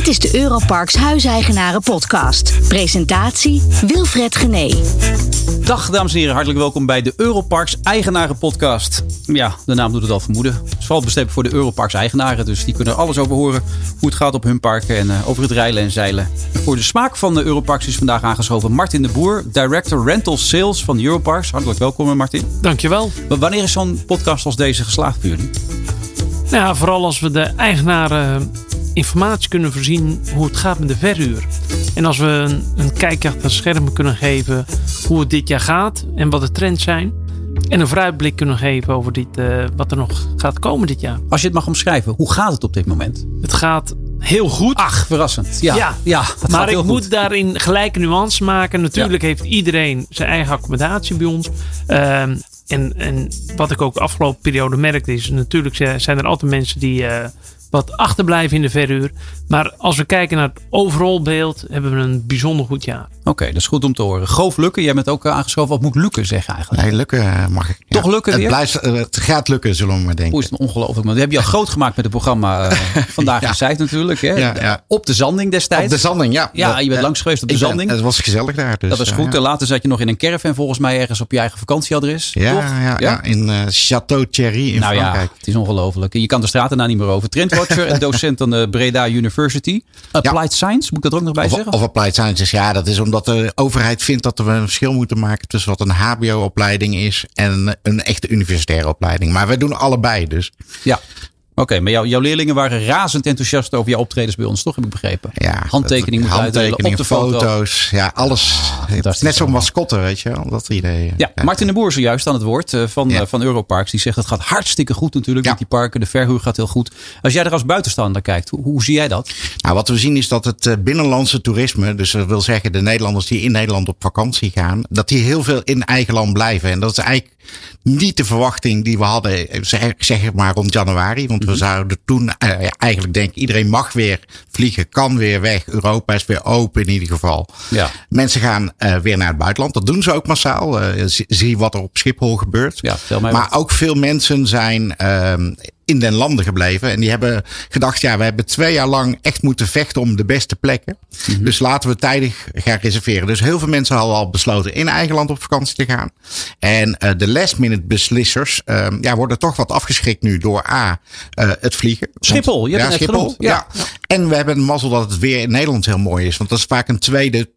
Dit is de Europarks Huiseigenaren Podcast. Presentatie Wilfred Gené. Dag dames en heren, hartelijk welkom bij de Europarks Eigenaren Podcast. Ja, de naam doet het al vermoeden. Het is vooral bestemd voor de Europarks Eigenaren, dus die kunnen er alles over horen. Hoe het gaat op hun parken en uh, over het reilen en zeilen. En voor de smaak van de Europarks is vandaag aangeschoven Martin de Boer, Director Rental Sales van Europarks. Hartelijk welkom Martin. Dankjewel. Maar wanneer is zo'n podcast als deze geslaagd voor jullie? Nou, vooral als we de eigenaren informatie kunnen voorzien hoe het gaat met de verhuur. En als we een, een kijk achter de schermen kunnen geven hoe het dit jaar gaat en wat de trends zijn. En een vooruitblik kunnen geven over dit, uh, wat er nog gaat komen dit jaar. Als je het mag omschrijven, hoe gaat het op dit moment? Het gaat heel goed. Ach, verrassend. Ja, ja. ja maar ik moet daarin gelijke nuance maken. Natuurlijk ja. heeft iedereen zijn eigen accommodatie bij ons. Uh, en, en wat ik ook de afgelopen periode merkte is, natuurlijk zijn er altijd mensen die uh, wat achterblijven in de verhuur. Maar als we kijken naar het overal beeld, hebben we een bijzonder goed jaar. Oké, dat is goed om te horen. Goof Lukken, jij bent ook eh, aangeschoven. Wat moet lukken zeggen eigenlijk? Nee, lukken eh, mag ik. Toch lukken het, blijft, eh, het gaat lukken, zullen we maar denken. Hoe is het ongelooflijk. Dat heb je al groot gemaakt met het programma Vandaag ja. Gezegd natuurlijk. Hè? Ja, ja. Op de Zanding destijds. Op de Zanding, ja. Ja, je bent langs geweest op de Zanding. Het was gezellig daar. Dus, dat is goed. Later zat je nog in een caravan volgens mij ergens op je eigen vakantieadres. Ja, ja, ja, in uh, Château Thierry in nou Frankrijk. Ja, het is ongelooflijk. Je kan de straten nou niet meer over. Trendwatcher en docent aan de Breda University. Applied Science, moet ik dat er ook nog bij of, zeggen? Of Applied Sciences, ja. Dat is omdat de overheid vindt dat we een verschil moeten maken tussen wat een HBO-opleiding is en een echte universitaire opleiding. Maar wij doen allebei dus. Ja. Oké, maar jouw leerlingen waren razend enthousiast over jouw optredens bij ons, toch? Heb ik begrepen. Ja, handtekeningen moeten uitdelen op de foto's. Ja, alles. Ah, net zo'n mascotte, weet je Dat idee. Ja, Martin de Boer zojuist aan het woord uh, van, ja. uh, van Europarks. Die zegt het gaat hartstikke goed natuurlijk ja. met die parken. De verhuur gaat heel goed. Als jij er als buitenstaander kijkt, hoe, hoe zie jij dat? Nou, wat we zien is dat het binnenlandse toerisme, dus dat wil zeggen de Nederlanders die in Nederland op vakantie gaan, dat die heel veel in eigen land blijven. En dat is eigenlijk niet de verwachting die we hadden, zeg, zeg maar rond januari. Want we zouden toen uh, eigenlijk denken, iedereen mag weer vliegen, kan weer weg. Europa is weer open in ieder geval. Ja. Mensen gaan uh, weer naar het buitenland. Dat doen ze ook massaal. Uh, zie wat er op Schiphol gebeurt. Ja, maar wat. ook veel mensen zijn in den landen gebleven. En die hebben gedacht, ja, we hebben twee jaar lang echt moeten vechten om de beste plekken. Mm -hmm. Dus laten we tijdig gaan reserveren. Dus heel veel mensen hadden al besloten in eigen land op vakantie te gaan. En uh, de last minute beslissers uh, ja, worden toch wat afgeschrikt nu door A, uh, het vliegen. Schiphol, je ja, hebt Schiphol, ja. ja. En we hebben een mazzel dat het weer in Nederland heel mooi is. Want dat is vaak een tweede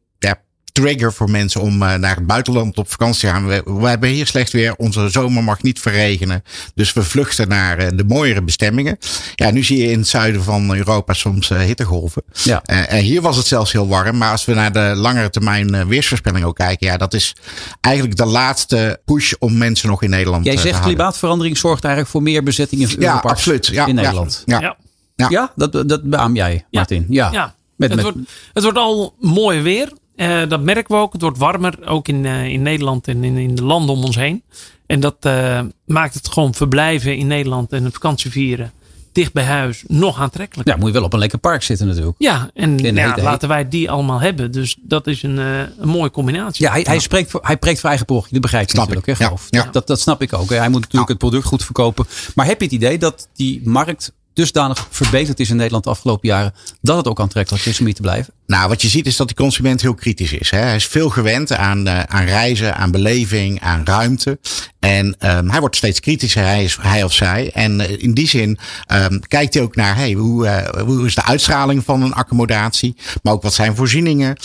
trigger voor mensen om uh, naar het buitenland op vakantie te gaan. We, we, hebben hier slecht weer. Onze zomer mag niet verregenen. Dus we vluchten naar uh, de mooiere bestemmingen. Ja, nu zie je in het zuiden van Europa soms uh, hittegolven. Ja. en hier was het zelfs heel warm. Maar als we naar de langere termijn weersvoorspelling ook kijken. Ja, dat is eigenlijk de laatste push om mensen nog in Nederland Jij te zegt houden. klimaatverandering zorgt eigenlijk voor meer bezettingen in ja, absoluut. Ja, in Nederland. Ja, ja. ja. ja dat, dat beaam jij, Martin. Ja. ja. Met, het, met... Wordt, het wordt al mooi weer. Uh, dat merken we ook. Het wordt warmer, ook in, uh, in Nederland en in, in de landen om ons heen. En dat uh, maakt het gewoon verblijven in Nederland en het vakantie vieren dicht bij huis nog aantrekkelijker. Ja, moet je wel op een lekker park zitten natuurlijk. Ja, en ja, hete, laten wij die allemaal hebben. Dus dat is een, een mooie combinatie. Ja, hij, hij, spreekt voor, hij preekt voor eigen poch. Dat begrijp je natuurlijk. Ik. Hè, ja, ja. Dat, dat snap ik ook. Hij moet natuurlijk het product goed verkopen. Maar heb je het idee dat die markt dusdanig verbeterd is in Nederland de afgelopen jaren. dat het ook aantrekkelijk is om hier te blijven? Nou, wat je ziet is dat die consument heel kritisch is. Hè. Hij is veel gewend aan, uh, aan reizen, aan beleving, aan ruimte. En um, hij wordt steeds kritischer, hij, is, hij of zij. En uh, in die zin um, kijkt hij ook naar hey, hoe, uh, hoe is de uitstraling van een accommodatie. Maar ook wat zijn voorzieningen.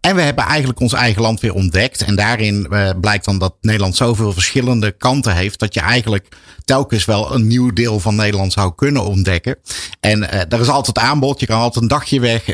en we hebben eigenlijk ons eigen land weer ontdekt. En daarin blijkt dan dat Nederland zoveel verschillende kanten heeft. dat je eigenlijk telkens wel een nieuw deel van Nederland zou kunnen ontdekken. En er is altijd aanbod. Je kan altijd een dagje weg.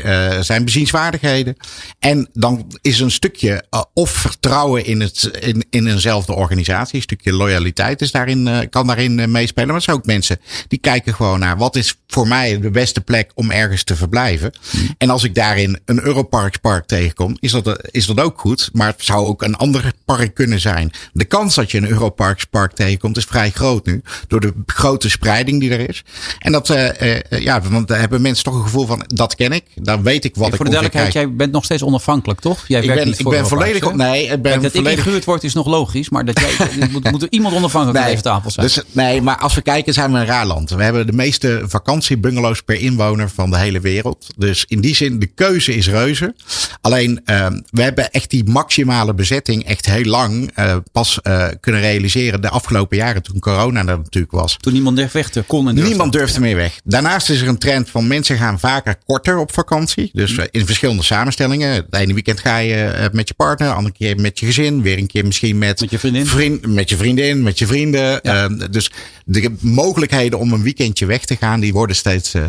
Zijn bezienswaardigheden. En dan is een stukje uh, of vertrouwen in, het, in, in eenzelfde organisatie. Een stukje loyaliteit is daarin, kan daarin meespelen. Maar er zijn ook mensen die kijken gewoon naar wat is voor mij de beste plek om ergens te verblijven. Hmm. En als ik daarin een Europarks park tegenkom, is dat, is dat ook goed. Maar het zou ook een ander park kunnen zijn. De kans dat je een Europarks park tegenkomt is vrij groot nu. Door de grote spreiding die er is. En dat, uh, uh, ja, want daar hebben mensen toch een gevoel van, dat ken ik. Dan weet ik wat ik voor de duidelijkheid, jij bent nog steeds onafhankelijk, toch? Jij Ik werkt ben, niet ik ben volledig. hè? Nee, ik ben Kijk, dat volledig. ik ingehuurd word is nog logisch, maar dat jij, moet, moet er iemand onafhankelijk aan deze tafel zijn. Dus, nee, maar als we kijken zijn we een raar land. We hebben de meeste vakantiebungalows per inwoner van de hele wereld. Dus in die zin, de keuze is reuze. Alleen, eh, we hebben echt die maximale bezetting echt heel lang eh, pas eh, kunnen realiseren de afgelopen jaren toen corona er natuurlijk was. Toen niemand vechten kon en durfde. Niemand durfde meer weg. Daarnaast is er een trend van mensen gaan vaker korter op vakantie. Dus Mhm. eh, in verschillende samenstellingen. Het ene weekend ga je eh, met je partner, de andere keer met je gezin, weer een keer misschien met, Met je vriendin. vriend, met je vriendin, met je vrienden. Ja. Eh, dus de mogelijkheden om een weekendje weg te gaan, die worden steeds, eh,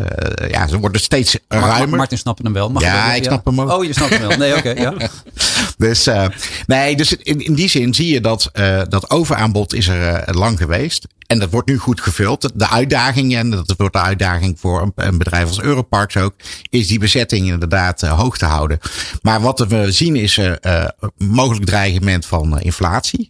ja, ze worden steeds Maar- maar- ruimer. Martin snapt hem wel. Mag Ja, wel, ik snap hem ook. Oh, je snapt hem wel. Nee, oké. ja. Dus, eh, nee, dus in, in die zin zie je dat eh, dat overaanbod is er eh, lang geweest. En dat wordt nu goed gevuld. De uitdaging, en dat wordt de uitdaging voor een, bedrijf als Europarks ook, is die bezetting inderdaad eh, hoog te houden. Maar wat we zien is eh, mogelijk dreigement van inflatie.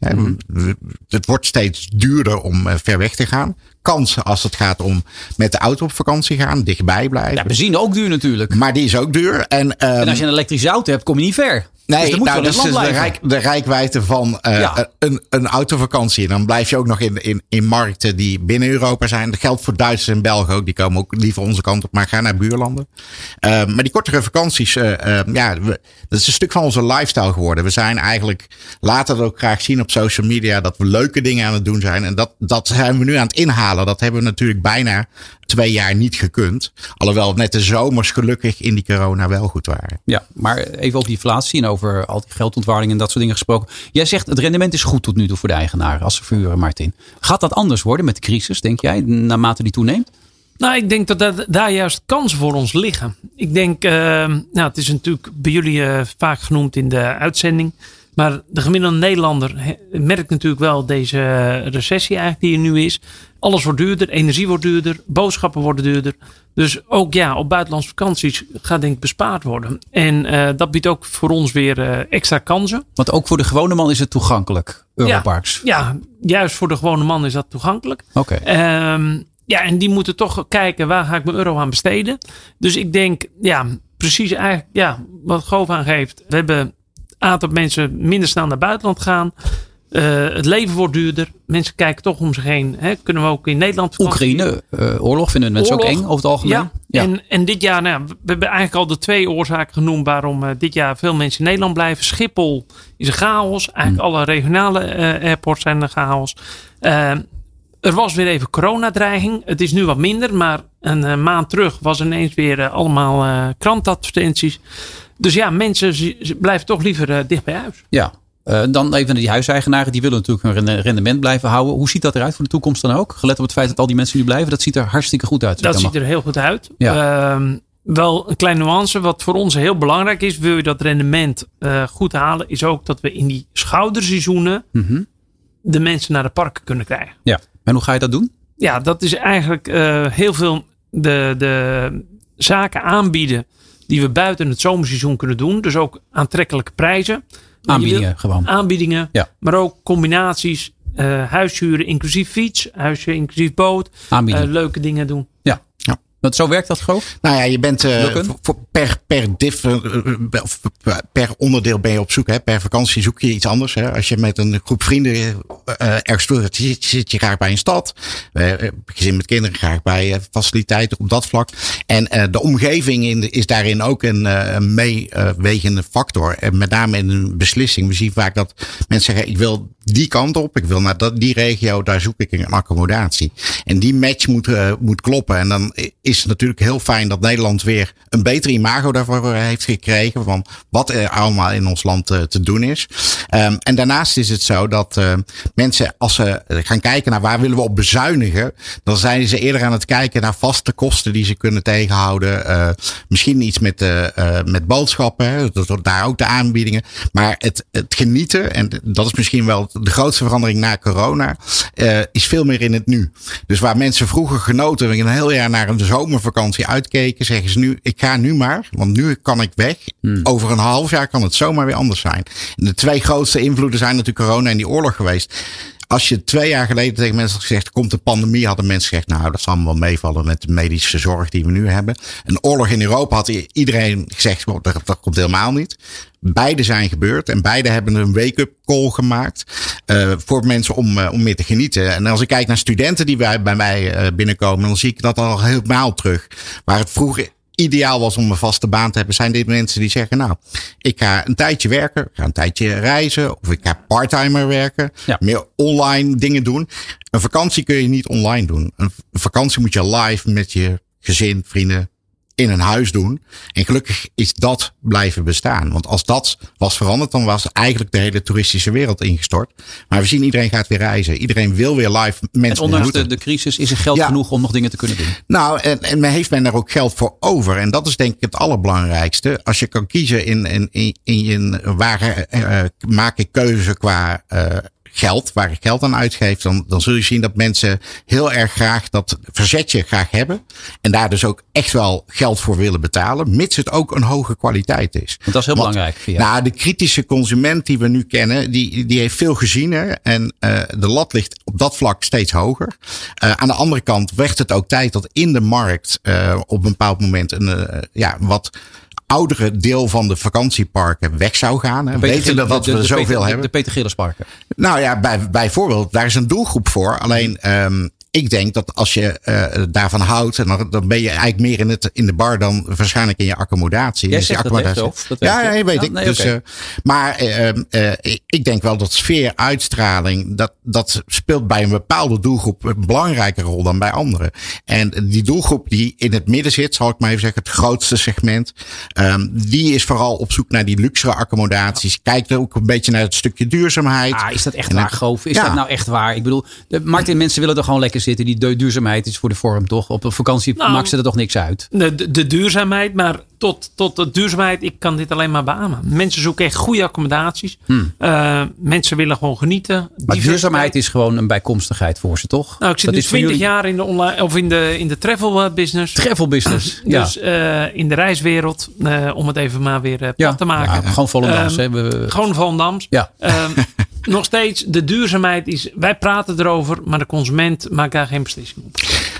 We- Het wordt steeds duurder om ver weg te gaan. Kansen als het gaat om met de auto op vakantie gaan, dichtbij blijven. ja, benzine ook duur natuurlijk. maar die is ook duur. En, ehm, En als je een elektrische auto hebt, kom je niet ver. Nee, dus nou, dus de, rijk, de rijkwijde van eh, Ja. een, een autovakantie. En dan blijf je ook nog in, in, in markten die binnen Europa zijn. Dat geldt voor Duitsers en Belgen ook. Die komen ook liever onze kant op, maar gaan naar buurlanden. Eh, maar die kortere vakanties, eh, ja, we, dat is een stuk van onze lifestyle geworden. We zijn eigenlijk, laten het ook graag zien op social media, dat we leuke dingen aan het doen zijn. En dat, dat zijn we nu aan het inhalen. Dat hebben we natuurlijk bijna twee jaar niet gekund. Alhoewel net de zomers gelukkig in die corona wel goed waren. Ja, maar even over die inflatie en over al die geldontwaarding en dat soort dingen gesproken. Jij zegt het rendement is goed tot nu toe voor de eigenaren als ze verhuren, Martin. Gaat dat anders worden met de crisis, denk jij, naarmate die toeneemt? Nou, ik denk dat, daar juist kansen voor ons liggen. Ik denk, eh, nou, het is natuurlijk bij jullie eh, vaak genoemd in de uitzending. Maar de gemiddelde Nederlander merkt natuurlijk wel deze recessie eigenlijk die er nu is. Alles wordt duurder, energie wordt duurder, boodschappen worden duurder. Dus ook ja, op buitenlandse vakanties gaat denk ik bespaard worden. En eh, dat biedt ook voor ons weer eh, extra kansen. Want ook voor de gewone man is het toegankelijk, Europarks. Ja, juist voor de gewone man is dat toegankelijk. Oké. Ehm, ja, en die moeten toch kijken waar ga ik mijn euro aan besteden. Dus ik denk, ja, precies eigenlijk ja, wat Goof aangeeft. We hebben een aantal mensen minder snel naar buitenland gaan. Eh, het leven wordt duurder. Mensen kijken toch om zich heen. Hè? Kunnen we ook in Nederland vakantie- Oekraïne, eh, oorlog vinden mensen ook eng over het algemeen. Ja, En, en dit jaar, nou, we hebben eigenlijk al de twee oorzaken genoemd waarom eh, dit jaar veel mensen in Nederland blijven. Schiphol is een chaos. Eigenlijk alle regionale airports zijn een chaos. Er was weer even coronadreiging. Het is nu wat minder, maar een maand terug was ineens weer allemaal krantadvertenties. Dus ja, mensen blijven toch liever dicht bij huis. Ja. Eh, dan even naar die huiseigenaren. Die willen natuurlijk hun rende- rendement blijven houden. Hoe ziet dat eruit voor de toekomst dan ook? Gelet op het feit dat al die mensen nu blijven. Dat ziet er hartstikke goed uit. Dat ziet er heel goed uit. Ja. Ehm, wel een kleine nuance. Wat voor ons heel belangrijk is. Wil je dat rendement eh, goed halen. Is ook dat we in die schouderseizoenen. Mhm. De mensen naar de parken kunnen krijgen. Ja. En hoe ga je dat doen? Ja, dat is eigenlijk eh, heel veel de, de zaken aanbieden. Die we buiten het zomerseizoen kunnen doen. Dus ook aantrekkelijke prijzen. Aanbiedingen gewoon. Aanbiedingen. Ja. Maar ook combinaties. eh huishuren inclusief fiets. Huisje inclusief boot. Eh, leuke dingen doen. ja. Want zo werkt dat Goof? Nou ja, je bent eh, voor- per, per, diff, eh, eh, of per onderdeel ben je op zoek. Hè. Per vakantie zoek je iets anders. Hè. Als je met een groep vrienden eh, ergens toe zit, zit je graag bij een stad. Gezin met kinderen graag bij faciliteiten op dat vlak. En de omgeving in, de- is daarin ook een, een meewegende factor. En met name in een beslissing. We zien vaak dat mensen zeggen, ik wil die kant op. Ik wil naar dat, die regio, daar zoek ik een accommodatie. En die match moet, eh, moet kloppen. En dan is het natuurlijk heel fijn dat Nederland weer een beter imago daarvoor heeft gekregen. Van wat er allemaal in ons land eh, te doen is. Ehm, en daarnaast is het zo dat eh, mensen, als ze gaan kijken naar waar willen we op bezuinigen. Dan zijn ze eerder aan het kijken naar vaste kosten die ze kunnen tegenhouden. Misschien iets met, met boodschappen. Hè, daar ook de aanbiedingen. Maar het, het genieten, en dat is misschien wel de grootste verandering na corona, eh, is veel meer in het nu. Dus waar mensen vroeger genoten, een heel jaar naar een zomervakantie uitkeken, zeggen ze nu, ik ga nu maar, want nu kan ik weg. Over een half jaar kan het zomaar weer anders zijn. En de twee grootste invloeden zijn natuurlijk corona en die oorlog geweest. Als je twee jaar geleden tegen mensen had gezegd, komt de pandemie, hadden mensen gezegd, nou, dat zal allemaal wel meevallen met de medische zorg die we nu hebben. Een oorlog in Europa had iedereen gezegd, dat, dat komt helemaal niet. Beide zijn gebeurd en beide hebben een wake-up call gemaakt uh, voor mensen om, uh, om meer te genieten. En als ik kijk naar studenten die bij, mij uh, binnenkomen, dan zie ik dat al helemaal terug. Waar het vroeger ideaal was om een vaste baan te hebben, zijn dit mensen die zeggen, nou, ik ga een tijdje werken, ik ga een tijdje reizen, of ik ga parttimer werken, ja. meer online dingen doen. Een vakantie kun je niet online doen. Een vakantie moet je live met je gezin, vrienden, in een huis doen. En gelukkig is dat blijven bestaan. Want als dat was veranderd, dan was eigenlijk de hele toeristische wereld ingestort. Maar we zien iedereen gaat weer reizen. Iedereen wil weer live mensen en ondanks de, de, crisis is er geld genoeg om nog dingen te kunnen doen. Nou, en, en men heeft men er ook geld voor over. En dat is denk ik het allerbelangrijkste. Als je kan kiezen in, in, in, in waar uh, maak ik keuze qua uh, geld, waar ik geld aan uitgeef, dan, dan zul je zien dat mensen heel erg graag dat verzetje graag hebben. En daar dus ook echt wel geld voor willen betalen, mits het ook een hoge kwaliteit is. Want dat is heel belangrijk. Ja. Nou, de kritische consument die we nu kennen, die, die heeft veel gezien. Hè, en uh, de lat ligt op dat vlak steeds hoger. Uh, aan de andere kant werd het ook tijd dat in de markt uh, op een bepaald moment een, ja, wat oudere deel van de vakantieparken weg zou gaan. Hè. Weten dat, dat we er zoveel hebben. De Peter Gillisparken. Nou ja, bij, bijvoorbeeld, daar is een doelgroep voor. Alleen um, ik denk dat als je uh, daarvan houdt, dan, dan ben je eigenlijk meer in, het, in de bar dan waarschijnlijk in je accommodatie. Jij dus zegt accommodatie. Dat, echt, dat ja, ja, weet ik. Nee, dus, okay. uh, maar uh, ik denk wel dat sfeer, uitstraling, dat, dat speelt bij een bepaalde doelgroep een belangrijke rol dan bij anderen. En die doelgroep die in het midden zit, zal ik maar even zeggen, het grootste segment, um, die is vooral op zoek naar die luxere accommodaties. Kijkt ook een beetje naar het stukje duurzaamheid. Ah, is dat echt waar, Goof? Is ja. dat nou echt waar? Ik bedoel, de Martin, mensen willen er gewoon lekker zitten. Die duurzaamheid is voor de vorm toch? Op een vakantie nou, maakt ze er toch niks uit? De, de, duurzaamheid, maar tot, tot de duurzaamheid, ik kan dit alleen maar beamen. Mensen zoeken echt goede accommodaties. Hmm. Uh, mensen willen gewoon genieten. Maar duurzaamheid is gewoon een bijkomstigheid voor ze, toch? Nou, ik zit dat nu 20 jaar in de, online, of in de, in de travel eh, business. Travel business, ja. Dus uh, in de reiswereld, uh, om het even maar weer plat ja. te maken. Ja, gewoon Volendams. Um? We, gewoon Volendams. Ja. Um, nog steeds, de duurzaamheid is, wij praten erover, maar de consument maakt daar geen beslissing op.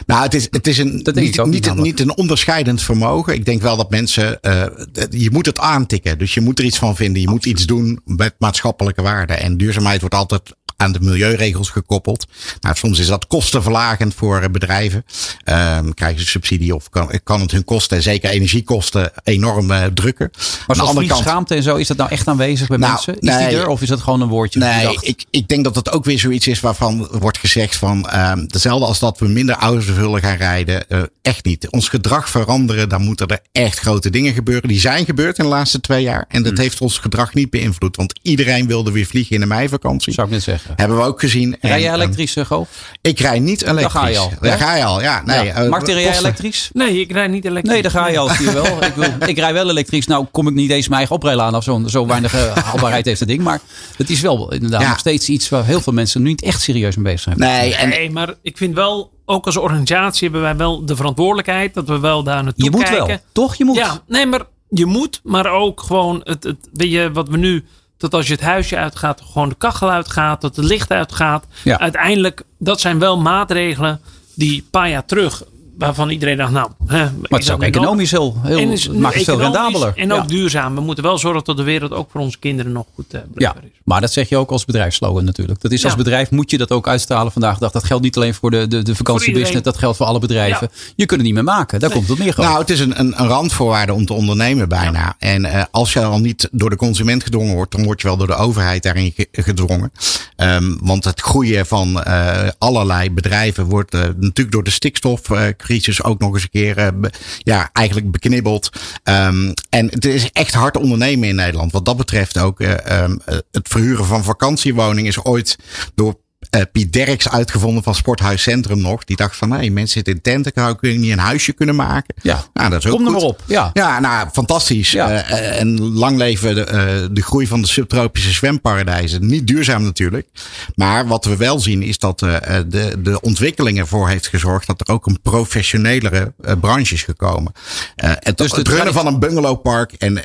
Nou, het is, het is een, niet, niet, niet, niet, een onderscheidend vermogen. Ik denk wel dat mensen, uh, je moet het aantikken. Dus je moet er iets van vinden. Je moet iets doen met maatschappelijke waarde. En duurzaamheid wordt altijd aan de milieuregels gekoppeld. Nou, soms is dat kostenverlagend voor eh, bedrijven. Um, krijgen ze subsidie of kan, kan het hun kosten, zeker energiekosten, enorm uh, drukken. Maar zoals vliegschaamte en zo, is dat nou echt aanwezig bij nou, mensen? Is nee, die er of is dat gewoon een woordje? Nee, ik, ik denk dat het ook weer zoiets is waarvan wordt gezegd van um, hetzelfde als dat we minder auto's willen gaan rijden. Uh, echt niet. Ons gedrag veranderen, dan moeten er echt grote dingen gebeuren. Die zijn gebeurd in de laatste twee jaar. En dat hmm. heeft ons gedrag niet beïnvloed. Want iedereen wilde weer vliegen in de meivakantie. Zou ik net zeggen. Hebben we ook gezien. Rij je elektrisch, uh, Goof? Ik rij niet elektrisch. Daar ga je al. Daar ga je al, ja. Nee, ja. Uh, Martin, rij jij elektrisch? Nee, ik rij niet elektrisch. Nee, daar ga je al, zie je wel. ik, wil, ik rij wel elektrisch. Nou kom ik niet eens mijn eigen oprijden aan of zo. Zo weinig uh, haalbaarheid heeft het ding. Maar het is wel inderdaad ja. nog steeds iets waar heel veel mensen nu niet echt serieus mee bezig zijn. Nee, en, nee, maar ik vind wel ook als organisatie hebben wij wel de verantwoordelijkheid dat we wel daar naartoe kijken. Je moet wel, toch? Je moet. Ja, nee, maar je moet, maar ook gewoon het, het weet je, wat we nu dat als je het huisje uitgaat, gewoon de kachel uitgaat, dat het licht uitgaat. Ja. Uiteindelijk, dat zijn wel maatregelen die een paar jaar terug waarvan iedereen dacht, nou... Hè, maar het is ook economisch heel, heel is, maakt het veel rendabeler. En ook duurzaam. We moeten wel zorgen dat de wereld ook voor onze kinderen nog goed uh, ja, is. Maar dat zeg je ook als bedrijfslogan natuurlijk. Dat is als bedrijf moet je dat ook uitstralen vandaag de dag. Dat geldt niet alleen voor de, de, de vakantiebusiness, dat geldt voor alle bedrijven. Je kunt het niet meer maken. Daar komt het meer Nou, het is een, een, een randvoorwaarde om te ondernemen bijna. En uh, als je al niet door de consument gedwongen wordt, dan word je wel door de overheid daarin gedwongen. Um, want het groeien van uh, allerlei bedrijven wordt natuurlijk door de stikstof crisis ook nog eens een keer uh, ja, eigenlijk beknibbeld. Um, en het is echt hard ondernemen in Nederland. Wat dat betreft ook uh, um, het verhuren van vakantiewoningen is ooit door uh, Piet Derks uitgevonden van Sporthuis Centrum nog. Die dacht van, hé, hey, mensen zitten in tenten, kun je niet een huisje kunnen maken? Ja, nou, dat is ook kom er maar op. Ja, ja nou, fantastisch. Ja. Uh, en lang leven de, uh, de groei van de subtropische zwemparadijzen. Niet duurzaam natuurlijk. Maar wat we wel zien is dat de, de ontwikkeling ervoor heeft gezorgd dat er ook een professionelere branche is gekomen. het, dus het runnen van een bungalowpark en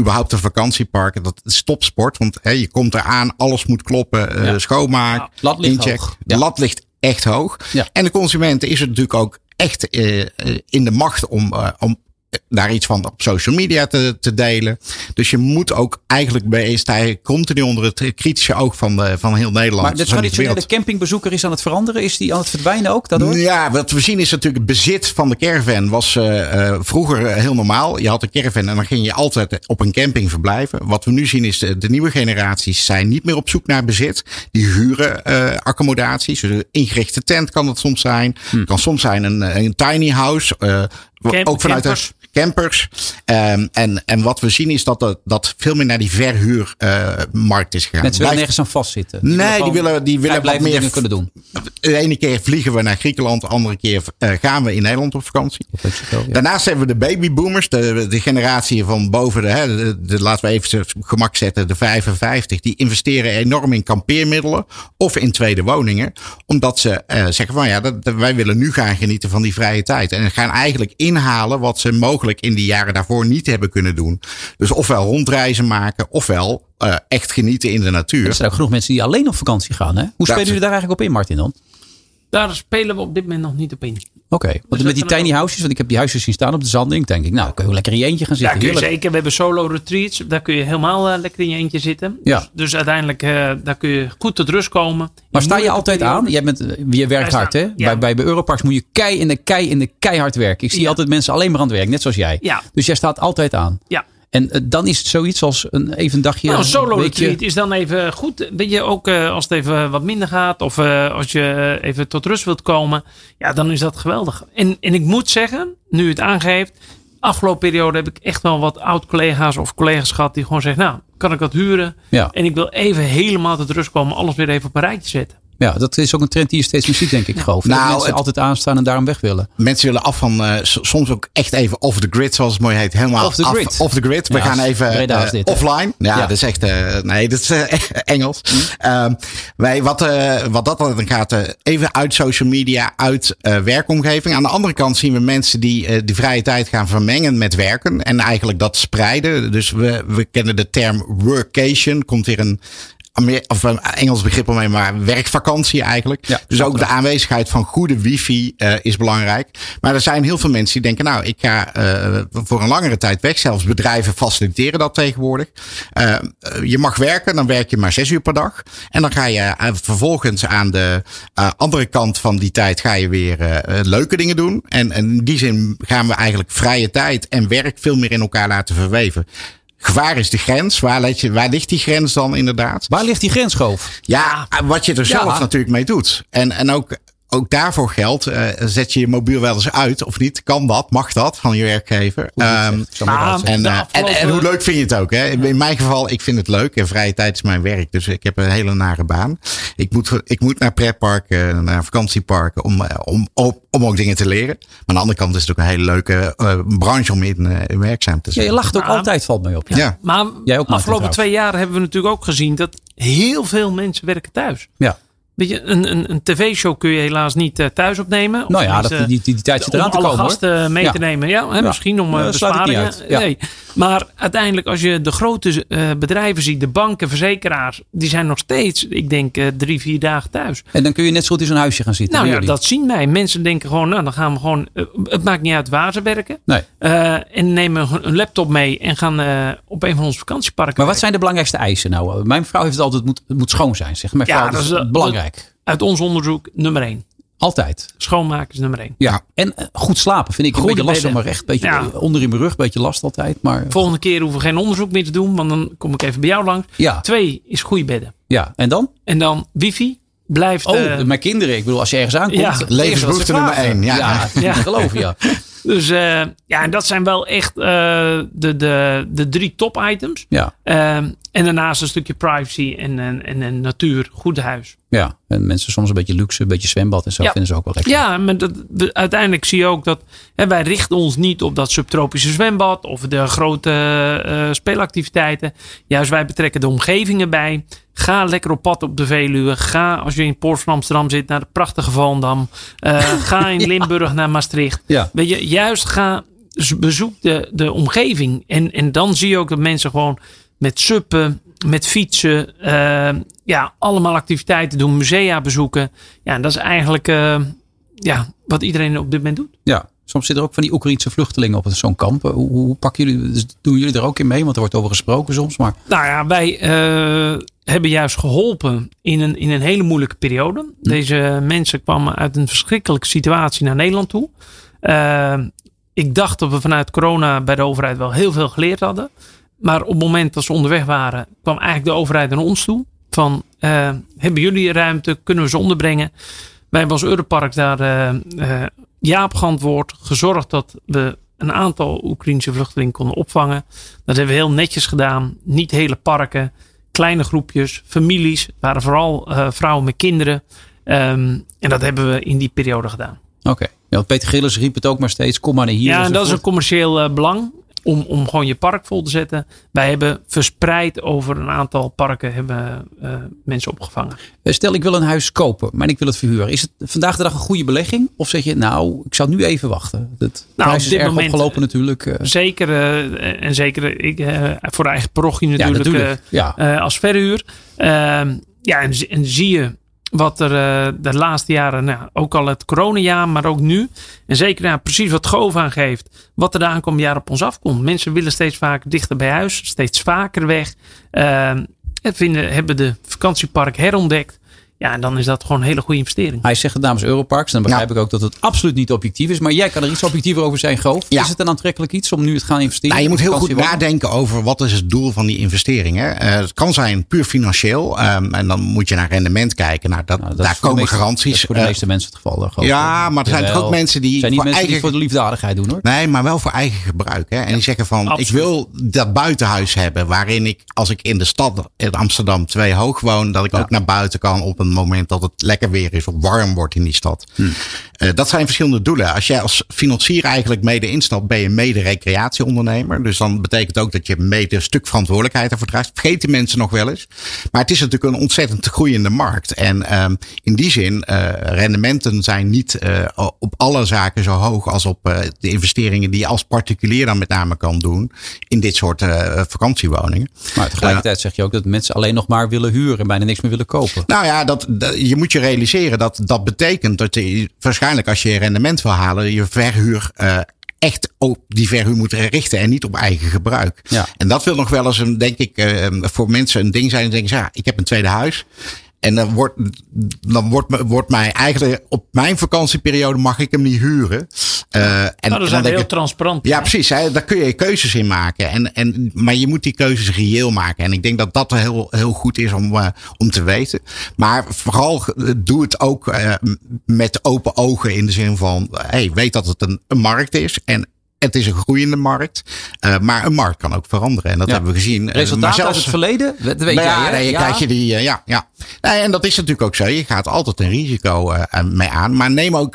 überhaupt een vakantiepark, dat is topsport. Want je komt eraan, alles moet kloppen, ja. schoonmaak. Lat ligt incheck. hoog. De lat ligt echt hoog. Ja. En de consumenten is het natuurlijk ook echt eh, eh, in de macht om, eh, om daar iets van op social media te, te delen. Dus je moet ook eigenlijk bij continu onder het kritische oog van, de, van heel Nederland. Maar de traditionele campingbezoeker is aan het veranderen. Is die aan het verdwijnen ook daardoor? Ja, wat we zien is natuurlijk het bezit van de caravan was eh, eh, vroeger heel normaal. Je had een caravan en dan ging je altijd op een camping verblijven. Wat we nu zien is de, de nieuwe generaties zijn niet meer op zoek naar bezit. Die huren eh, accommodaties. Dus een ingerichte tent kan het soms zijn. Hm. kan soms zijn een, een tiny house. eh, Camp- ook vanuit campers. Campers. Ehm, en, en wat we zien is dat dat, dat veel meer naar die verhuurmarkt is gegaan. Mensen willen nergens aan vastzitten. Nee, die willen- die willen wat meer- dingen kunnen doen. de ene keer vliegen we naar Griekenland, de andere keer eh, gaan we in Nederland op vakantie. Of Mexico, ja. Daarnaast hebben we de babyboomers, de, de generatie van boven de, hè, de, de- laten we even gemak zetten, de 55. Die investeren enorm in kampeermiddelen of in tweede woningen. Omdat ze eh, zeggen van ja, dat, wij willen nu gaan genieten van die vrije tijd. En gaan eigenlijk inhalen wat ze mogelijk in die jaren daarvoor niet hebben kunnen doen. Dus ofwel rondreizen maken, ofwel eh, echt genieten in de natuur. Er zijn ook genoeg mensen die alleen op vakantie gaan. Hè? Hoe spelen jullie daar eigenlijk op in, Martin dan? Daar spelen we op dit moment nog niet op in. Oké, want dat met die tiny houses, want ik heb die huisjes zien staan op de zanding, denk ik, nou, kun je lekker in je eentje gaan zitten. kun je Heerlijk. zeker. We hebben solo retreats. Daar kun je helemaal eh, lekker in je eentje zitten. Ja. Dus, dus uiteindelijk eh, daar kun je goed tot rust komen. Maar sta je altijd periode- aan? Jij bent, eh, je werkt hard, hè? ja. Bij, bij, bij Europarks moet je kei in de kei in de keihard werken. Ik zie Ja. altijd mensen alleen maar aan het werk, net zoals jij. Ja. Dus jij staat altijd aan. Ja. En eh, dan is het zoiets als een even een dagje. Nou, een solo retreat is dan even goed. Weet je, ook eh, als het even wat minder gaat. Of eh, als je even tot rust wilt komen. Ja, dan is dat geweldig. En, en ik moet zeggen, nu het aangeeft. Afgelopen periode heb ik echt wel wat oud-collega's of collega's gehad. Die gewoon zeggen, nou, kan ik dat huren? Ja. En ik wil even helemaal tot rust komen. Alles weer even op een rijtje zetten. Ja, dat is ook een trend die je steeds meer ziet, denk ik. Geloof. Nou, dat mensen het- altijd aanstaan en daarom weg willen. Mensen willen af van eh, soms ook echt even off the grid, zoals het mooi heet. Helemaal Off the af- grid. off the grid. We Ja, gaan even eh, dit, offline. Ja, Ja. dat is echt. eh, nee, dat is eh, Engels. Hm. Ehm, wij, wat, eh, wat dat dan gaat, eh, even uit social media, uit eh, werkomgeving. Aan de andere kant zien we mensen die eh, die vrije tijd gaan vermengen met werken. En eigenlijk dat spreiden. Dus we, we kennen de term workation. Komt hier een. Amer- Of een Engels begrip omheen, maar werkvakantie eigenlijk. Ja, dus ook de aanwezigheid van goede wifi eh, is belangrijk. Maar er zijn heel veel mensen die denken, nou, ik ga eh, voor een langere tijd weg. Zelfs bedrijven faciliteren dat tegenwoordig. Eh, je mag werken, dan werk je maar zes uur per dag. En dan ga je vervolgens aan de andere kant van die tijd ga je weer leuke dingen doen. En, en in die zin gaan we eigenlijk vrije tijd en werk veel meer in elkaar laten verweven. Gevaar is de grens. Waar, let je, waar ligt die grens dan inderdaad? Waar ligt die grens, Goof? Ja, wat je er zelf Ja. natuurlijk mee doet. En, en ook, ook daarvoor geldt, eh, zet je je mobiel wel eens uit of niet? Kan dat? Mag dat van je werkgever? Ehm, Ik zal maar maar- uitzetten. en, De eh, en, en hoe leuk vind je het ook? Hè? In mijn geval, ik vind het leuk. En vrije tijd is mijn werk. Dus ik heb een hele nare baan. Ik moet, ik moet naar pretparken, naar vakantieparken om, eh, om, om, om ook dingen te leren. Maar aan de andere kant is het ook een hele leuke eh, branche om in, eh, in werkzaam te Ja, zijn. je lacht ook Maar- altijd, valt mij op. Ja. Maar Jij ook, Martin, afgelopen twee jaar hebben we natuurlijk ook gezien dat heel veel mensen werken thuis. Ja. Weet je, een, een, een tv-show kun je helaas niet eh, thuis opnemen. Of Nou ja, dat, die, die, die tijd zit eraan om te alle komen. hoor. gasten mee Ja. te nemen. Ja, hè, Ja. misschien om uh, dat besparingen. Ja. Nee. Maar uiteindelijk, als je de grote eh, bedrijven ziet, de banken, verzekeraars, die zijn nog steeds, ik denk, eh, drie, vier dagen thuis. En dan kun je net zo goed in zo'n huisje gaan zitten. Nou ja, dat zien wij. Mensen denken gewoon, nou dan gaan we gewoon, eh, het maakt niet uit waar ze werken. Nee. Eh, en nemen een laptop mee en gaan eh, op een van onze vakantieparken. Maar wat werken. zijn de belangrijkste eisen nou? Mijn vrouw heeft het altijd, het moet, het moet schoon zijn. Zeg. Mijn Ja, vrouw, dat dat is, is eh, belangrijk. Uit ons onderzoek nummer één. Altijd. Schoonmaken is nummer één. Ja. En eh, goed slapen vind ik een Goede beetje lastig. Maar echt beetje Ja. onder in mijn rug. Een beetje last altijd. Maar Volgende keer hoeven we geen onderzoek meer te doen, want dan kom ik even bij jou langs. ja, Twee is goede bedden. ja. En dan? En dan wifi blijft. Oh, eh, mijn kinderen. Ik bedoel, als je ergens aankomt. Ja. Levensbehoefte nummer één, ja. Ja, geloven, ja. dus eh, ja, en dat zijn wel echt eh, de, de, de drie top items. Ja, Ehm, en daarnaast een stukje privacy en, en, en, en natuur, goed huis. Ja. En mensen soms een beetje luxe, een beetje zwembad en zo Ja. vinden ze ook wel lekker. Ja, maar dat, de- uiteindelijk zie je ook dat hè, wij richten ons niet op dat subtropische zwembad of de grote eh, speelactiviteiten. Juist wij betrekken de omgevingen bij. Ga lekker op pad op de Veluwe. Ga als je in Poort van Amsterdam zit naar de prachtige Valendam. Eh, ga in Limburg naar Maastricht. Ja. Weet je, juist ga bezoek de, de omgeving. En, en dan zie je ook dat mensen gewoon met suppen met fietsen. Uh, ja, allemaal activiteiten doen. Musea bezoeken. Ja, dat is eigenlijk uh, ja, wat iedereen op dit moment doet. Ja, soms zitten er ook van die Oekraïnse vluchtelingen op zo'n kamp. Hoe, hoe pakken jullie, dus doen jullie er ook in mee? Want er wordt over gesproken soms. Maar... Nou ja, wij uh, hebben juist geholpen in een, in een hele moeilijke periode. Hm. Deze mensen kwamen uit een verschrikkelijke situatie naar Nederland toe. Ik dacht dat we vanuit corona bij de overheid wel heel veel geleerd hadden. Maar op het moment dat ze onderweg waren, kwam eigenlijk de overheid naar ons toe. Van, uh, hebben jullie ruimte? Kunnen we ze onderbrengen? Wij hebben als Europark daar uh, ja op geantwoord. Gezorgd dat we een aantal Oekraïnse vluchtelingen konden opvangen. Dat hebben we heel netjes gedaan. Niet hele parken, kleine groepjes, families. Het waren vooral vrouwen met kinderen. Um, en dat hebben we in die periode gedaan. Oké. Ja, Peter Gillis riep het ook maar steeds, kom maar naar hier. Ja, en dat is een commercieel uh, belang. Om, om gewoon je park vol te zetten. Wij hebben verspreid over een aantal parken hebben, uh, mensen opgevangen. Eh, stel ik wil een huis kopen, maar ik wil het verhuren. Is het vandaag de dag een goede belegging? Of zeg je nou, ik zal nu even wachten. Het nou, prijs is erg moment, opgelopen natuurlijk. Zeker, en zeker ik, voor eigen parochie natuurlijk, ja, natuurlijk. Ja. als verhuur. Ehm, ja, en, en zie je wat er uh, de laatste jaren, nou, ook al het coronajaar, maar ook nu. En zeker nou, precies wat Goof aangeeft. Wat er de aankomende jaren op ons afkomt. Mensen willen steeds vaker dichter bij huis. Steeds vaker weg. Uh, vinden, hebben de vakantiepark herontdekt. Ja, en dan is dat gewoon een hele goede investering. Hij zegt het namens Europarks. Dan begrijp ik ook dat het absoluut niet objectief is. Maar jij kan er iets objectiever over zijn, Goof. Is het een aantrekkelijk iets om nu het gaan investeren? Nou, je moet heel goed nadenken over wat is het doel van die investeringen. Uh, het kan zijn puur financieel. Um, en dan moet je naar rendement kijken. Nou, dat, nou, daar komen meeste, garanties. Dat is voor de meeste mensen het geval. Goof. Ja, maar er zijn toch ook mensen die... zijn niet voor mensen eigen... die voor de liefdadigheid doen hoor. Nee, maar wel voor eigen gebruik. Hè? En die zeggen van, absoluut. ik wil dat buitenhuis hebben. Waarin ik, als ik in de stad in Amsterdam twee hoog woon. Dat ik ook naar buiten kan op een moment dat het lekker weer is of warm wordt in die stad. Hmm. Uh, dat zijn verschillende doelen. Als jij als financier eigenlijk mede instapt, ben je mede recreatieondernemer. Dus dan betekent ook dat je mede een stuk verantwoordelijkheid ervoor draagt. Vergeten mensen nog wel eens. Maar het is natuurlijk een ontzettend groeiende markt. En um, in die zin, uh, rendementen zijn niet uh, op alle zaken zo hoog als op de investeringen die je als particulier dan met name kan doen in dit soort vakantiewoningen. Maar tegelijkertijd zeg je ook dat mensen alleen nog maar willen huren en bijna niks meer willen kopen. Nou ja, dat, dat je moet je realiseren dat dat betekent dat je waarschijnlijk als je rendement wil halen, je verhuur uh, echt op die verhuur moet richten en niet op eigen gebruik. Ja. En dat wil nog wel eens een, denk ik, uh, voor mensen een ding zijn. Die denken, ja, ik heb een tweede huis. En dan wordt, dan wordt, wordt mij eigenlijk op mijn vakantieperiode mag ik hem niet huren. Uh, en, nou, dat is heel transparant. Ja, precies. Hè, daar kun je keuzes in maken. En, en, maar je moet die keuzes reëel maken. En ik denk dat dat heel, heel goed is om, uh, om te weten. Maar vooral eh, doe het ook uh, met open ogen in de zin van, hey, weet dat het een, een markt is. En het is een groeiende markt. Uh, maar een markt kan ook veranderen. En dat hebben we gezien. Resultaten zelfs, uit het verleden? Dat weet nou ja, nee, ja. krijg je die. Uh, ja, ja. Nee, en dat is natuurlijk ook zo. Je gaat altijd een risico uh, mee aan. Maar neem ook,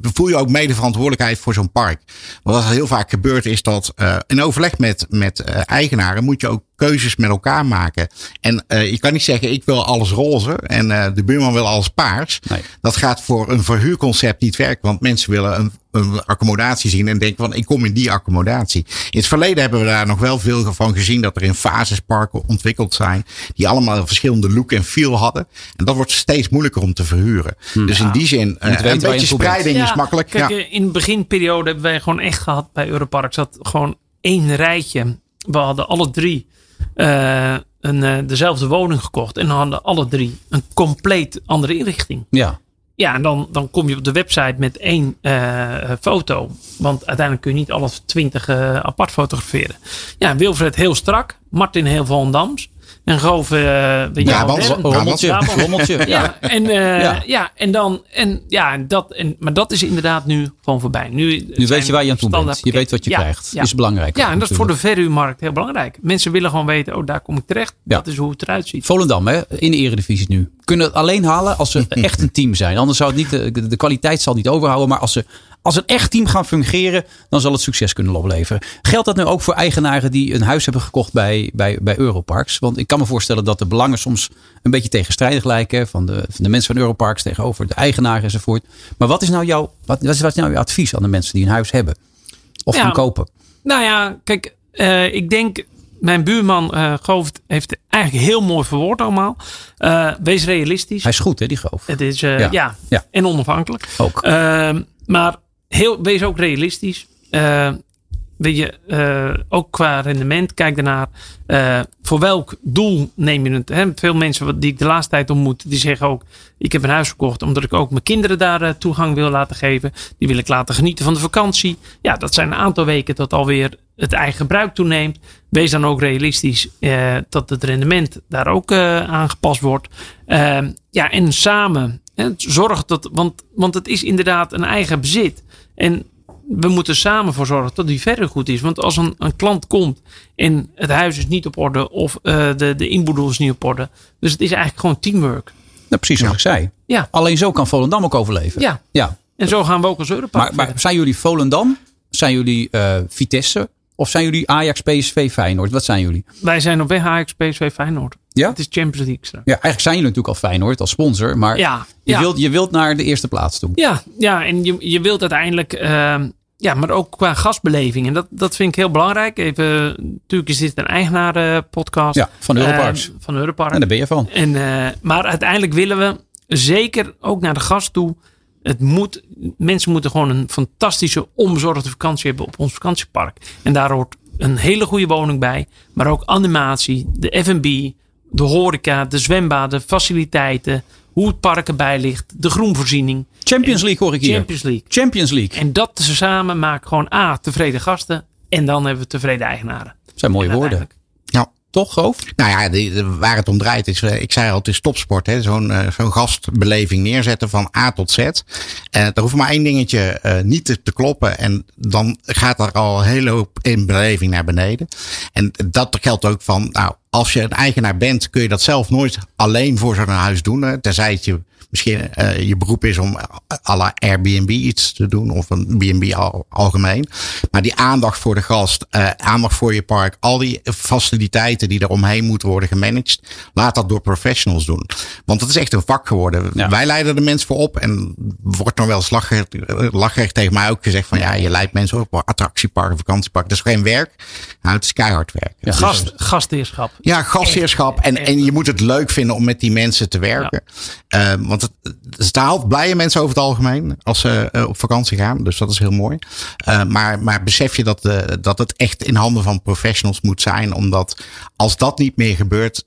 voel je ook mede verantwoordelijkheid voor zo'n park. Want wat heel vaak gebeurt is dat in overleg met, met eigenaren moet je ook keuzes met elkaar maken. En uh, je kan niet zeggen, ik wil alles roze en uh, de buurman wil alles paars. Nee. Dat gaat voor een verhuurconcept niet werken, want mensen willen een, een, accommodatie zien en denken van, ik kom in die accommodatie. In het verleden hebben we daar nog wel veel van gezien dat er in fases parken ontwikkeld zijn, die allemaal een verschillende look en feel hadden. En dat wordt steeds moeilijker om te verhuren. Hm. Dus in die zin, uh, een beetje spreiding is makkelijk. Kijk, ja. in de beginperiode hebben wij gewoon echt gehad bij Europark, dat gewoon één rijtje. We hadden alle drie uh, een, uh, dezelfde woning gekocht. En dan hadden alle drie een compleet andere inrichting. Ja. Ja, en dan, dan kom je op de website met één uh, foto. Want uiteindelijk kun je niet alles twintig apart fotograferen. Ja, Wilfred heel strak. Martin heel Dams. En Goof, uh, ja, rommeltje. rommeltje. ja, en, uh, ja. ja. en dan, en ja, dat, en, maar dat is inderdaad nu gewoon voorbij. Nu, nu weet je waar je aan toe bent. Je weet wat je krijgt. Ja. Is belangrijk. Ja, en dat is voor de verhuurmarkt heel belangrijk. Mensen willen gewoon weten, oh, daar kom ik terecht. Dat is hoe het eruit ziet. Volendam, hè, in de eredivisie nu. Kunnen het alleen halen als ze echt een team zijn. Anders zou het niet, de, de kwaliteit zal niet overhouden. Maar als ze als een echt team gaan fungeren, dan zal het succes kunnen opleveren. Geldt dat nu ook voor eigenaren die een huis hebben gekocht bij, bij, bij Europarks? Want ik kan me voorstellen dat de belangen soms een beetje tegenstrijdig lijken. Van de, van de mensen van Europarks tegenover de eigenaar enzovoort. Maar wat is nou jouw, wat, wat is nou jouw advies aan de mensen die een huis hebben? Of gaan kopen? Nou ja, kijk, uh, ik denk mijn buurman uh, Goof heeft eigenlijk heel mooi verwoord allemaal. Uh, wees realistisch. Hij is goed, hè, die Goof. Het is, uh, ja. ja. Ja. En onafhankelijk. Ook. Ehm, maar heel, wees ook realistisch. weet je, ook qua rendement, kijk daarnaar. voor welk doel neem je het? Hè? Veel mensen die ik de laatste tijd ontmoet, die zeggen ook: Ik heb een huis gekocht omdat ik ook mijn kinderen daar toegang wil laten geven. Die wil ik laten genieten van de vakantie. Ja, dat zijn een aantal weken tot alweer het eigen gebruik toeneemt. Wees dan ook realistisch eh, dat het rendement daar ook uh, aangepast wordt. Uh, ja, en samen zorg dat, want, want het is inderdaad een eigen bezit. En we moeten samen voor zorgen dat die verder goed is. Want als een, een klant komt en het huis is niet op orde of uh, de, de inboedel is niet op orde. Dus het is eigenlijk gewoon teamwork. Nou, precies zoals ik zei. Ja. Alleen zo kan Volendam ook overleven. Ja. ja. En zo gaan we ook als Europa. Maar, maar zijn jullie Volendam? Zijn jullie uh, Vitesse? Of zijn jullie Ajax, PSV, Feyenoord? Wat zijn jullie? Wij zijn op weg Ajax, PSV, Feyenoord. Ja? Het is Champions League straks. Ja, eigenlijk zijn jullie natuurlijk al Feyenoord als sponsor. Maar ja, je, ja. Wilt, je wilt naar de eerste plaats toe. Ja, ja en je, je wilt uiteindelijk... Uh, ja, maar ook qua gastbeleving. En dat, dat vind ik heel belangrijk. Even, natuurlijk is dit een eigenaar-podcast. Ja, van Europarks. Uh, van Europark. En daar ben je van. En, uh, maar uiteindelijk willen we zeker ook naar de gast toe het moet, mensen moeten gewoon een fantastische onbezorgde vakantie hebben op ons vakantiepark. En daar hoort een hele goede woning bij. Maar ook animatie, de F&B, de horeca, de zwembaden, faciliteiten. Hoe het park erbij ligt, de groenvoorziening. Champions League hoor ik hier. Champions League. Champions League. En dat samen maakt gewoon A, tevreden gasten. En dan hebben we tevreden eigenaren. Dat zijn mooie woorden. Toch, Goof? Nou ja, waar het om draait is, ik zei al, het is topsport. Zo'n uh, zo'n gastbeleving neerzetten van A tot Z. Uh, er hoeft maar één dingetje niet te, te, kloppen. En dan gaat er al een hele hoop in beleving naar beneden. En dat geldt ook van, nou, als je een eigenaar bent, kun je dat zelf nooit alleen voor zo'n huis doen. Tenzij het je misschien uh, je beroep is om à la Airbnb iets te doen of een B&B al, algemeen. Maar die aandacht voor de gast, uh, aandacht voor je park, al die faciliteiten die er omheen moeten worden gemanaged, laat dat door professionals doen. Want het is echt een vak geworden. Ja. Wij leiden de mensen voor op en wordt nog wel lachrecht tegen mij ook gezegd van ja, je leidt mensen op attractieparken, vakantieparken. Dat is geen werk. Nou, het is keihard werk. Ja, Gast, gastheerschap. Ja, gastheerschap. En, en je moet het leuk vinden om met die mensen te werken. Ja. Uh, want het, haalt blije mensen over het algemeen als ze uh, op vakantie gaan. Dus dat is heel mooi. Uh, maar, maar besef je dat, uh, dat het echt in handen van professionals moet zijn. Omdat als dat niet meer gebeurt,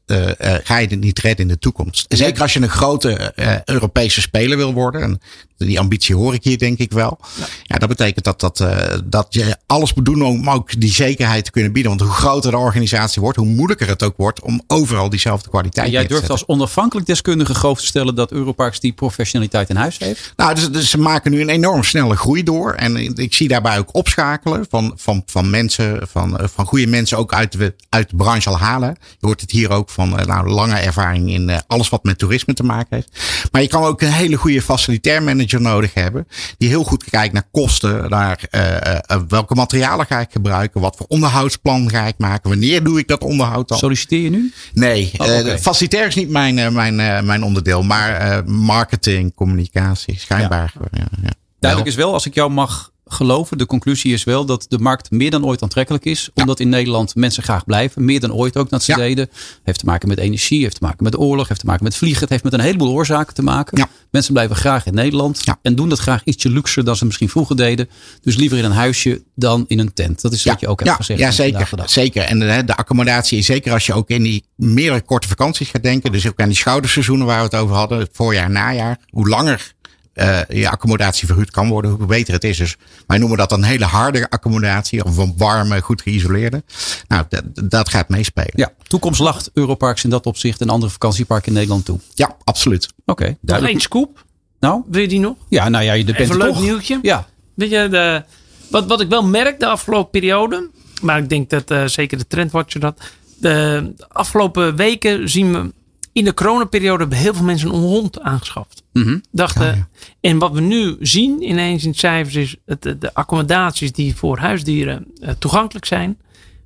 ga je het niet redden in de toekomst. Zeker als je een grote Europese speler wil worden. En die ambitie hoor ik hier denk ik wel. Ja, ja dat betekent dat, dat, dat je alles moet doen om ook die zekerheid te kunnen bieden. Want hoe groter de organisatie wordt, hoe moeilijker het ook wordt om overal diezelfde kwaliteit en jij te durft als onafhankelijk deskundige geloof te stellen dat Europarks die professionaliteit in huis heeft? Nou, dus, dus, ze maken nu een enorm snelle groei door. En ik zie daarbij ook opschakelen van, van, van mensen, van, van goede mensen ook uit de, uit de branche al halen. Je hoort het hier ook van nou, lange ervaring in alles wat met toerisme te maken heeft. Maar je kan ook een hele goede facilitair manager nodig hebben. Die heel goed kijkt naar kosten, naar uh, welke materialen ga ik gebruiken, wat voor onderhoudsplan ga ik maken, wanneer doe ik dat onderhoud dan. Solliciteer je nu? Nee, oh, okay. facilitair is niet mijn, mijn, mijn onderdeel, maar marketing, communicatie, schijnbaar. Ja. Ja, ja. Duidelijk is wel, als ik jou mag geloven, de conclusie is wel dat de markt meer dan ooit aantrekkelijk is. Omdat in Nederland mensen graag blijven. Meer dan ooit ook dat ze deden. Heeft te maken met energie, heeft te maken met oorlog, heeft te maken met vliegen. Het heeft met een heleboel oorzaken te maken. Mensen blijven graag in Nederland. En doen dat graag ietsje luxer dan ze misschien vroeger deden. Dus liever in een huisje dan in een tent. Dat is wat je ook hebt gezegd. Ja, zeker. zeker. En de, de accommodatie, zeker als je ook in die meerdere korte vakanties gaat denken. Dus ook aan die schouderseizoenen waar we het over hadden. Voorjaar, najaar. Hoe langer uh, je accommodatie verhuurd kan worden, hoe beter het is. Dus wij noemen dat een hele harde accommodatie, of een warme, goed geïsoleerde. Nou, dat, dat gaat meespelen. Ja, toekomst lacht Europarks in dat opzicht en andere vakantieparken in Nederland toe. Ja, absoluut. Oké, okay, Nog scoop. Nou? Wil je die nog? Ja, nou ja, je bent Even een leuk toch. nieuwtje. Ja. Weet je, de, wat, wat ik wel merk de afgelopen periode, maar ik denk dat uh, zeker de trendwatcher dat. De afgelopen weken zien we in de coronaperiode hebben heel veel mensen een hond aangeschaft. Mm -hmm. Dachten, ja, ja. En wat we nu zien ineens in cijfers is het, de accommodaties die voor huisdieren uh, toegankelijk zijn.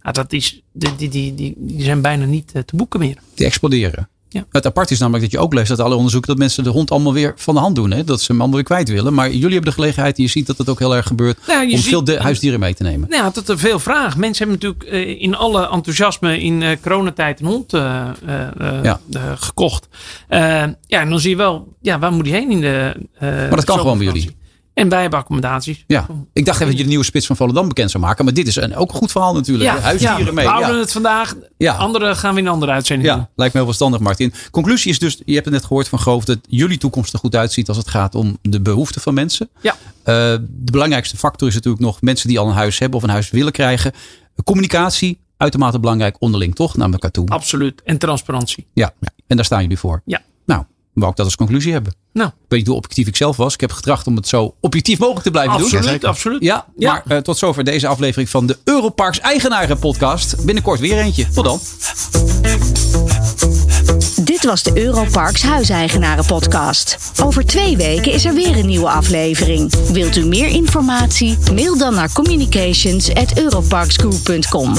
Ja, dat is, die, die, die, die, zijn bijna niet uh, te boeken meer. Die exploderen. Ja. Het apart is namelijk dat je ook leest dat alle onderzoeken dat mensen de hond allemaal weer van de hand doen. Hè? Dat ze hem allemaal weer kwijt willen. Maar jullie hebben de gelegenheid, je ziet dat het ook heel erg gebeurt, je om ziet- veel de huisdieren mee te nemen. Nou dat er veel vraag. Mensen hebben natuurlijk eh, in alle enthousiasme in eh, coronatijd een hond eh, Ja. gekocht. Ja, en dan zie je wel, ja, waar moet hij heen in de. Maar dat kan gewoon bij jullie. En wij hebben accommodaties. Ja, ik dacht even dat je de nieuwe spits van Volendam bekend zou maken. Maar dit is een, ook een goed verhaal natuurlijk. Ja? Huisdieren ja, mee. we houden Ja. het vandaag. Ja. Andere gaan we in een andere uitzending doen. Ja, lijkt me heel verstandig, Martin. Conclusie is dus, je hebt het net gehoord van Groof, dat jullie toekomst er goed uitziet als het gaat om de behoeften van mensen. Ja. Eh, de belangrijkste factor is natuurlijk nog mensen die al een huis hebben of een huis willen krijgen. Communicatie, uitermate belangrijk onderling, toch? Naar elkaar toe. Absoluut. En transparantie. Ja, en daar staan jullie voor. Ja. Nou, wou ik dat als conclusie hebben. Nou, Ik weet niet hoe objectief ik zelf was. Ik heb getracht om het zo objectief mogelijk te blijven doen. absoluut. absoluut. Ja, Ja. maar eh, tot zover deze aflevering van de Europarks Eigenaren Podcast. Binnenkort weer eentje. Tot dan. Dit was de Europarks Huiseigenaren Podcast. Over twee weken is er weer een nieuwe aflevering. Wilt u meer informatie? Mail dan naar communications@europarksgroup.com.